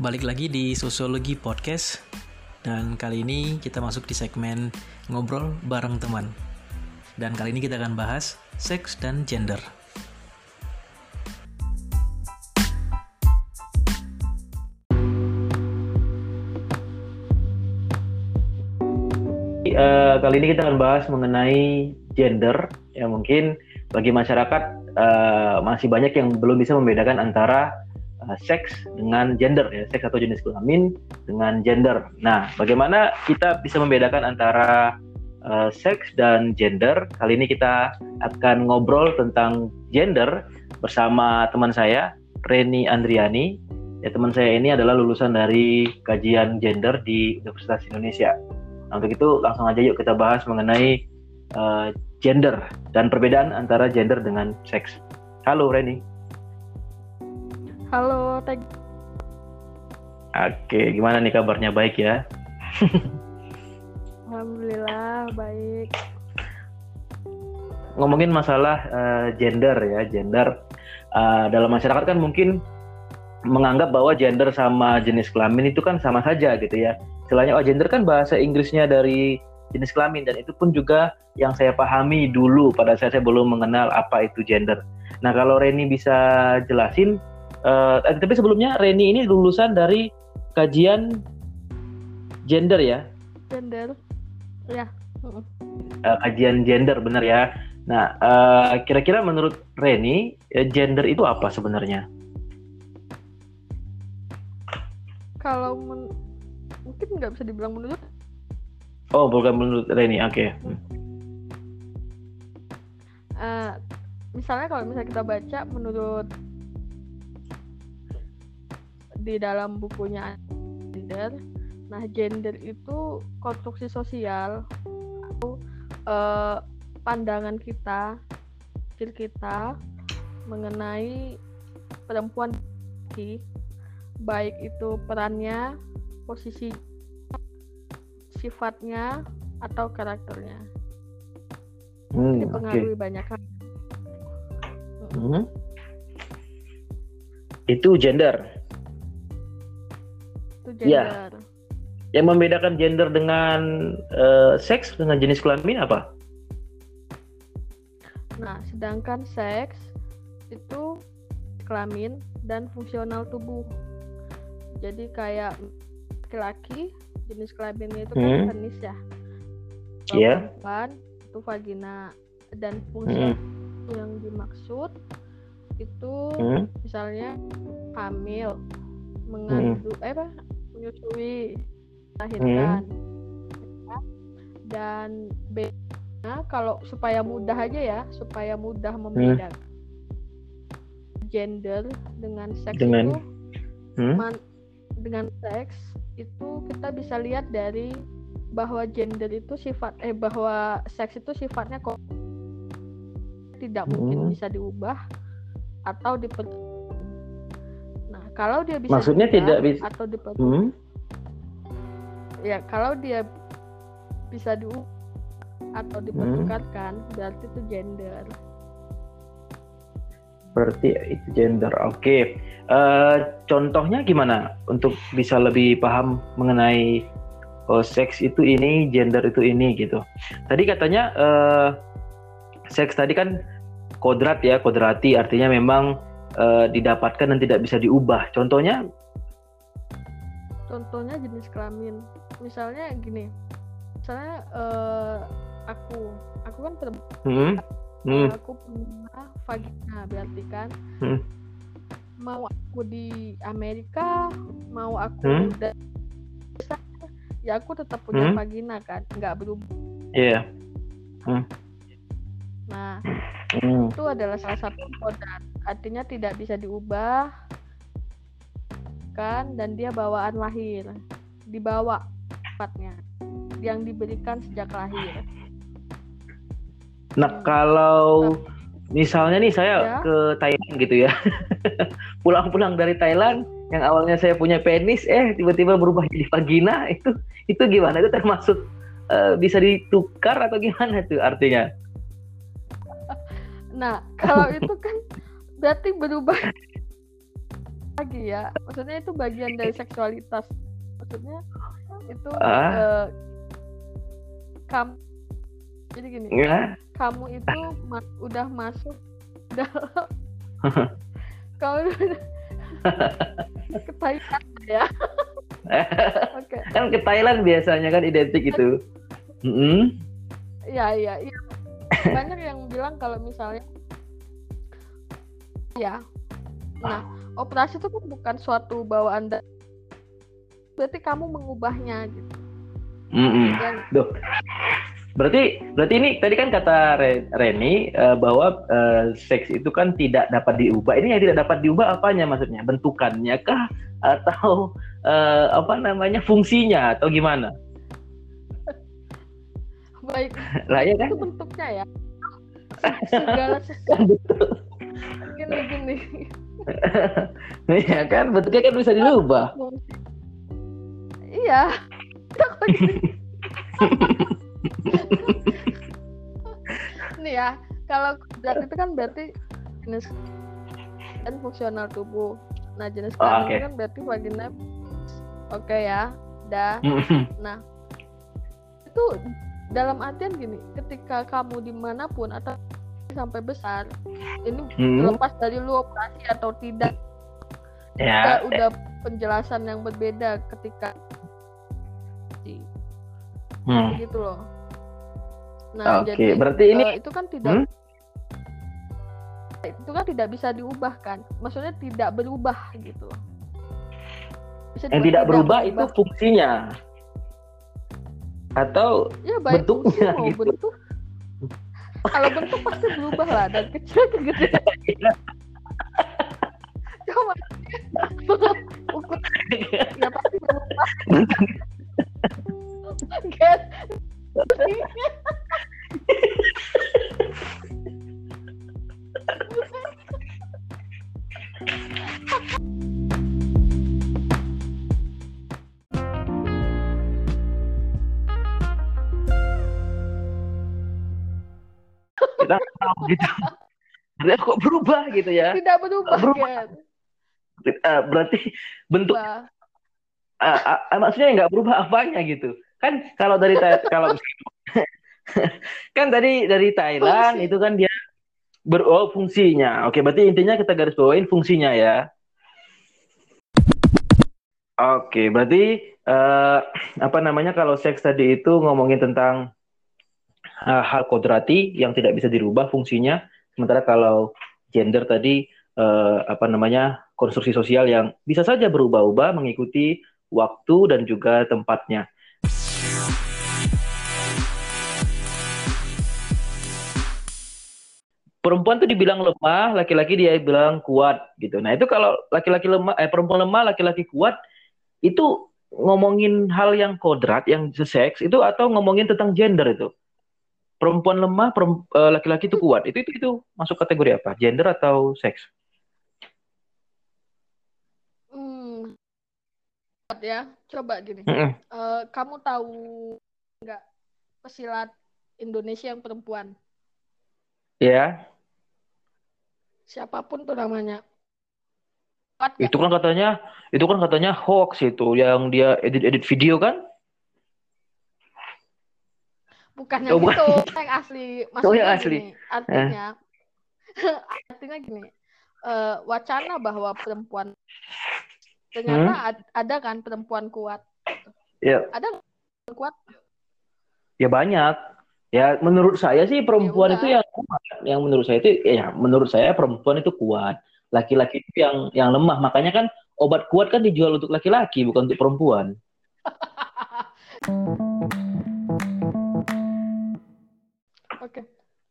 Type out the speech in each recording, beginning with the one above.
Balik lagi di Sosiologi Podcast dan kali ini kita masuk di segmen ngobrol bareng teman. Dan kali ini kita akan bahas seks dan gender. Uh, kali ini kita akan bahas mengenai gender ya mungkin bagi masyarakat uh, masih banyak yang belum bisa membedakan antara uh, seks dengan gender ya seks atau jenis kelamin dengan gender. Nah, bagaimana kita bisa membedakan antara uh, seks dan gender? Kali ini kita akan ngobrol tentang gender bersama teman saya Reni Andriani. Ya teman saya ini adalah lulusan dari kajian gender di Universitas Indonesia. Nah, untuk itu langsung aja yuk kita bahas mengenai uh, gender dan perbedaan antara gender dengan seks. Halo Reni. Halo, Teg. Oke, gimana nih kabarnya? Baik ya? Alhamdulillah, baik. Ngomongin masalah uh, gender ya, gender uh, dalam masyarakat kan mungkin menganggap bahwa gender sama jenis kelamin itu kan sama saja gitu ya. Istilahnya oh gender kan bahasa Inggrisnya dari jenis kelamin dan itu pun juga yang saya pahami dulu pada saat saya belum mengenal apa itu gender. Nah kalau Reni bisa jelasin Uh, tapi sebelumnya Reni ini lulusan dari kajian gender ya? Gender, ya. Uh, kajian gender benar ya. Nah, uh, kira-kira menurut Reni gender itu apa sebenarnya? Kalau men mungkin nggak bisa dibilang menurut. Oh, bukan menurut Reni, oke. Okay. Uh, misalnya kalau misalnya kita baca menurut di dalam bukunya gender. Nah, gender itu konstruksi sosial atau uh, pandangan kita, kecil kita mengenai perempuan baik itu perannya, posisi sifatnya atau karakternya. Hmm, dipengaruhi okay. banyak hal. Hmm. Itu gender. Gender. Ya. Yang membedakan gender dengan uh, seks dengan jenis kelamin apa? Nah, sedangkan seks itu kelamin dan fungsional tubuh. Jadi kayak laki-laki jenis kelaminnya itu kan hmm. penis ya. Iya. Yeah. Perempuan itu vagina dan fungsi hmm. yang dimaksud itu hmm. misalnya hamil, mengandung hmm. eh apa menyusui melahirkan hmm. dan bedanya kalau supaya mudah aja ya supaya mudah hmm. membedakan hmm. gender dengan seks dengan, itu hmm? man, dengan seks itu kita bisa lihat dari bahwa gender itu sifat eh bahwa seks itu sifatnya kok tidak hmm. mungkin bisa diubah atau diper kalau dia bisa maksudnya tidak bisa atau diperlukan hmm? ya kalau dia bisa di atau dipertukarkan hmm? berarti itu gender berarti itu gender oke okay. uh, eh, contohnya gimana untuk bisa lebih paham mengenai oh, seks itu ini gender itu ini gitu tadi katanya uh, seks tadi kan kodrat ya kodrati artinya memang uh, didapatkan dan tidak bisa diubah. Contohnya? Contohnya jenis kelamin. Misalnya gini, misalnya uh, aku, aku kan perempuan, hmm. hmm. aku punya vagina berarti kan. Hmm. Mau aku di Amerika, mau aku hmm. dan ya aku tetap punya hmm. vagina kan, nggak berubah. Iya. Yeah. Hmm. Nah, hmm. itu adalah salah satu kodrat artinya tidak bisa diubah kan? Dan dia bawaan lahir. Dibawa sifatnya yang diberikan sejak lahir. Nah kalau misalnya nih saya ya. ke Thailand gitu ya. Pulang-pulang dari Thailand yang awalnya saya punya penis eh tiba-tiba berubah jadi vagina itu itu gimana? Itu termasuk uh, bisa ditukar atau gimana itu artinya? Nah kalau itu kan berarti berubah lagi ya maksudnya itu bagian dari seksualitas maksudnya itu Ah. eh, kamu jadi gini Ya. kamu itu ma- udah masuk dalam kamu udah ke Thailand ya oke kan ke Thailand biasanya kan identik itu. Iya iya iya. Banyak yang bilang kalau misalnya ya. Nah, operasi itu kan bukan suatu bawaan da- berarti kamu mengubahnya gitu. Mm-mm. Yang Duh. Berarti berarti ini tadi kan kata Re- Reni eh, bahwa eh, seks itu kan tidak dapat diubah. Ini yang tidak dapat diubah apanya maksudnya? Bentukannya kah atau eh, apa namanya fungsinya atau gimana? baik Lah ya kan? itu bentuknya ya. Segala sesuatu gini gini. Iya kan bentuknya kan bisa dirubah. Iya. Nih ya, kalau kodrat itu kan berarti jenis dan fungsional tubuh. Nah, jenis Oh, kelamin oke. itu kan berarti vagina. Oke ya, dah. Mm-mm. Nah, itu dalam artian gini, ketika kamu di mana pun atau sampai besar, ini Hmm. lepas dari lu operasi atau tidak, Ya. udah, udah penjelasan yang berbeda ketika Hmm. gitu loh. Nah, Oke, jadi berarti ini eh, itu kan tidak Hmm? itu kan tidak bisa diubah kan. Maksudnya tidak berubah gitu loh. Bisa yang tidak berubah itu fungsinya atau ya baik fungsi bentuknya mau gitu. bentuk. Kalau bentuk pasti berubah lah dari kecil ke gede. Coba ukur ya pasti berubah. Berarti kok berubah gitu ya? tidak berubah, Berubah. guys. Eh, berarti bentuk ah, ah, maksudnya nggak berubah apanya gitu? Kan kalau dari kalau kan tadi dari Thailand Fungsi. itu kan dia ber oh, fungsinya. Oke, berarti intinya kita garis bawain fungsinya ya. Oke, berarti eh, apa namanya kalau seks tadi itu ngomongin tentang eh, hal kodrati yang tidak bisa dirubah fungsinya, sementara kalau gender tadi eh, apa namanya konstruksi sosial yang bisa saja berubah-ubah mengikuti waktu dan juga tempatnya. Perempuan tuh dibilang lemah, laki-laki dia bilang kuat gitu. Nah itu kalau laki-laki lemah, eh perempuan lemah, laki-laki kuat itu ngomongin hal yang kodrat, yang seks itu atau ngomongin tentang gender itu? Perempuan lemah, eh, laki-laki itu kuat. Itu itu itu masuk kategori apa? Gender atau seks? Hmm. Ya, coba gini. Eh, kamu tahu nggak pesilat Indonesia yang perempuan? Ya, Siapa pun tuh namanya. Kuat itu kan katanya, itu kan katanya hoax itu yang dia edit-edit video kan? Bukan Oh, yang bukan. itu, yang asli. Oh, yang Maksudnya asli. gini, artinya, artinya gini, eh, wacana bahwa perempuan ternyata ad- ada kan perempuan kuat, Hmm? Ya, ada perempuan kuat? ya banyak. Ya menurut saya sih perempuan Ya itu yang kuat. Yang menurut saya itu, ya menurut saya perempuan itu kuat. Laki-laki itu yang yang lemah. Makanya kan obat kuat kan dijual untuk laki-laki bukan untuk perempuan.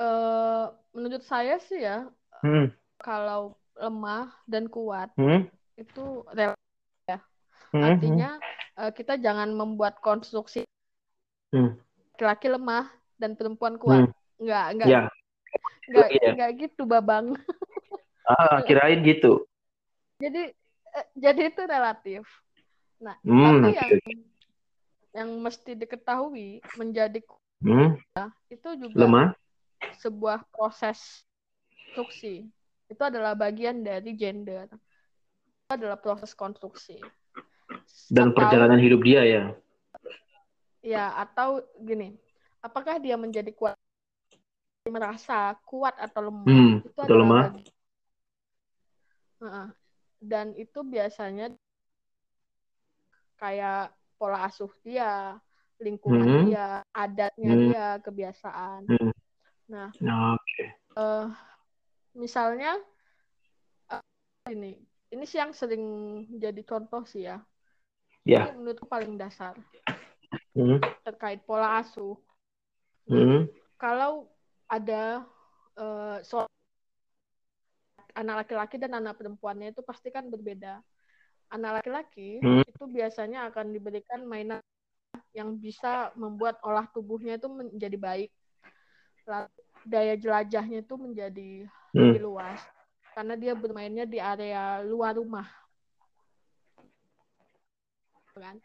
Eh, menurut saya sih ya, Hmm, kalau lemah dan kuat hmm, itu rel- hmm, hmm. artinya eh, kita jangan membuat konstruksi Hmm. laki-laki lemah dan perempuan kuat. Nggak, nggak, Ya, nggak, iya. nggak gitu, Babang. ah, kirain gitu. Jadi, eh, jadi itu relatif. Nah, Hmm, tapi yang yang mesti diketahui menjadi Hmm, itu juga lemah. Sebuah proses konstruksi. Itu adalah bagian dari gender. adalah proses konstruksi. Dan atau, perjalanan hidup dia ya. Ya, atau gini, apakah dia menjadi kuat merasa kuat atau lemah hmm, itu atau lemah. Bagi, dan itu biasanya kayak pola asuh dia, lingkungan hmm. dia, adatnya hmm. dia, kebiasaan. Hmm. Nah, okay. uh, eh, misalnya uh, ini, ini sih yang sering jadi contoh sih ya. Yeah. Ini menurutku paling dasar hmm. terkait pola asuh. hmm. Kalau ada uh, soal anak laki-laki dan anak perempuannya itu pasti kan berbeda. Anak laki-laki hmm. itu biasanya akan diberikan mainan yang bisa membuat olah tubuhnya itu menjadi baik. Lalu daya jelajahnya itu menjadi hmm. lebih luas karena dia bermainnya di area luar rumah. Kan?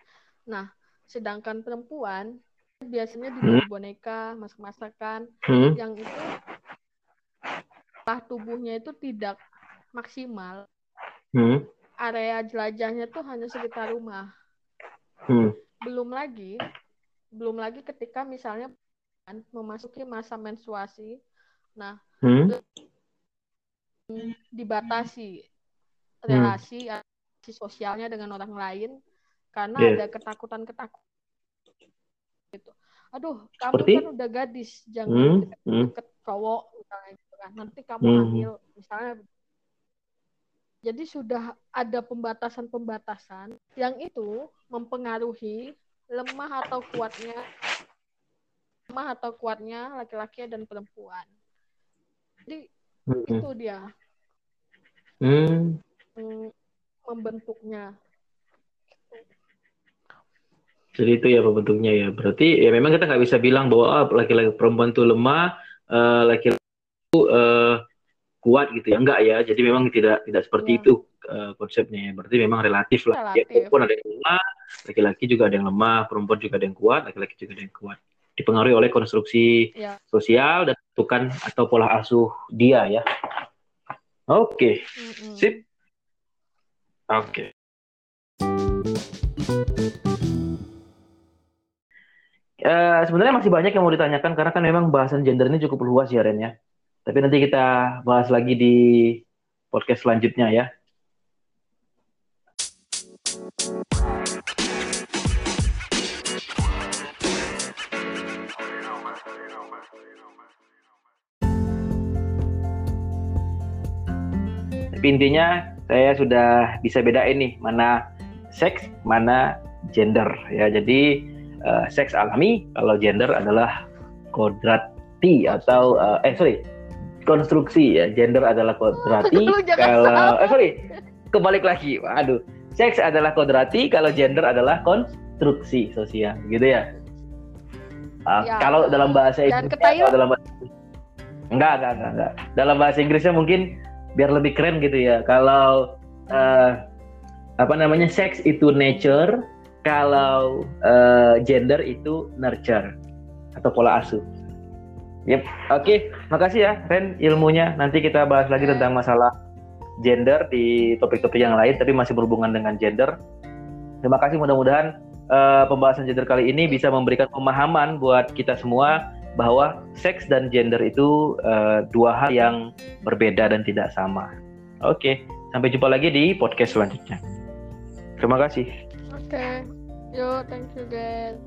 Nah, sedangkan perempuan biasanya diberi hmm. boneka, masak-masakan hmm. yang itu setelah tubuhnya itu tidak maksimal, hmm. area jelajahnya tuh hanya sekitar rumah. Hmm. Belum lagi, belum lagi ketika misalnya memasuki masa menstruasi, nah hmm. dibatasi relasi, hmm. relasi sosialnya dengan orang lain karena yeah. ada ketakutan-ketakutan gitu. Aduh, kamu Seperti? kan udah gadis, jangan hmm. deket, hmm. cowok misalnya kan nanti kamu hmm. hamil misalnya jadi sudah ada pembatasan-pembatasan yang itu mempengaruhi lemah atau kuatnya lemah atau kuatnya laki-laki dan perempuan. Jadi hmm. itu dia. Hmm. membentuknya. Jadi itu ya pembentuknya ya. Berarti ya memang kita nggak bisa bilang bahwa oh, laki-laki perempuan itu lemah uh, laki-laki uh, kuat gitu ya. Enggak ya. Jadi memang tidak tidak seperti ya. itu uh, konsepnya ya. Berarti memang relatif lah. Ya pun ada yang lemah laki-laki juga ada yang lemah perempuan juga ada yang kuat laki-laki juga ada yang kuat dipengaruhi oleh konstruksi ya. sosial dan bentukan atau pola asuh dia ya oke okay. mm -hmm. sip oke okay. Uh, sebenarnya masih banyak yang mau ditanyakan karena kan memang bahasan gender ini cukup luas ya Ren ya. Tapi nanti kita bahas lagi di podcast selanjutnya ya. Tapi intinya saya sudah bisa bedain nih mana seks, mana gender ya. Jadi uh, seks alami kalau gender adalah kodrati atau uh, eh sorry konstruksi ya. Gender adalah kodrati kalau eh sorry kebalik lagi. Aduh seks adalah kodrati kalau gender adalah konstruksi sosial gitu ya, uh, ya. kalau dalam bahasa Inggris dalam bahasa enggak, enggak enggak enggak. Dalam bahasa Inggrisnya mungkin biar lebih keren gitu ya kalau uh, apa namanya seks itu nature kalau uh, gender itu nurture atau pola asuh Yep. Oke, okay. makasih ya Ren ilmunya. Nanti kita bahas lagi tentang masalah gender di topik-topik yang lain tapi masih berhubungan dengan gender. Terima kasih mudah-mudahan uh, pembahasan gender kali ini bisa memberikan pemahaman buat kita semua bahwa seks dan gender itu uh, dua hal yang berbeda dan tidak sama. Oke, okay. sampai jumpa lagi di podcast selanjutnya. Terima kasih. Oke, okay. yo, thank you guys.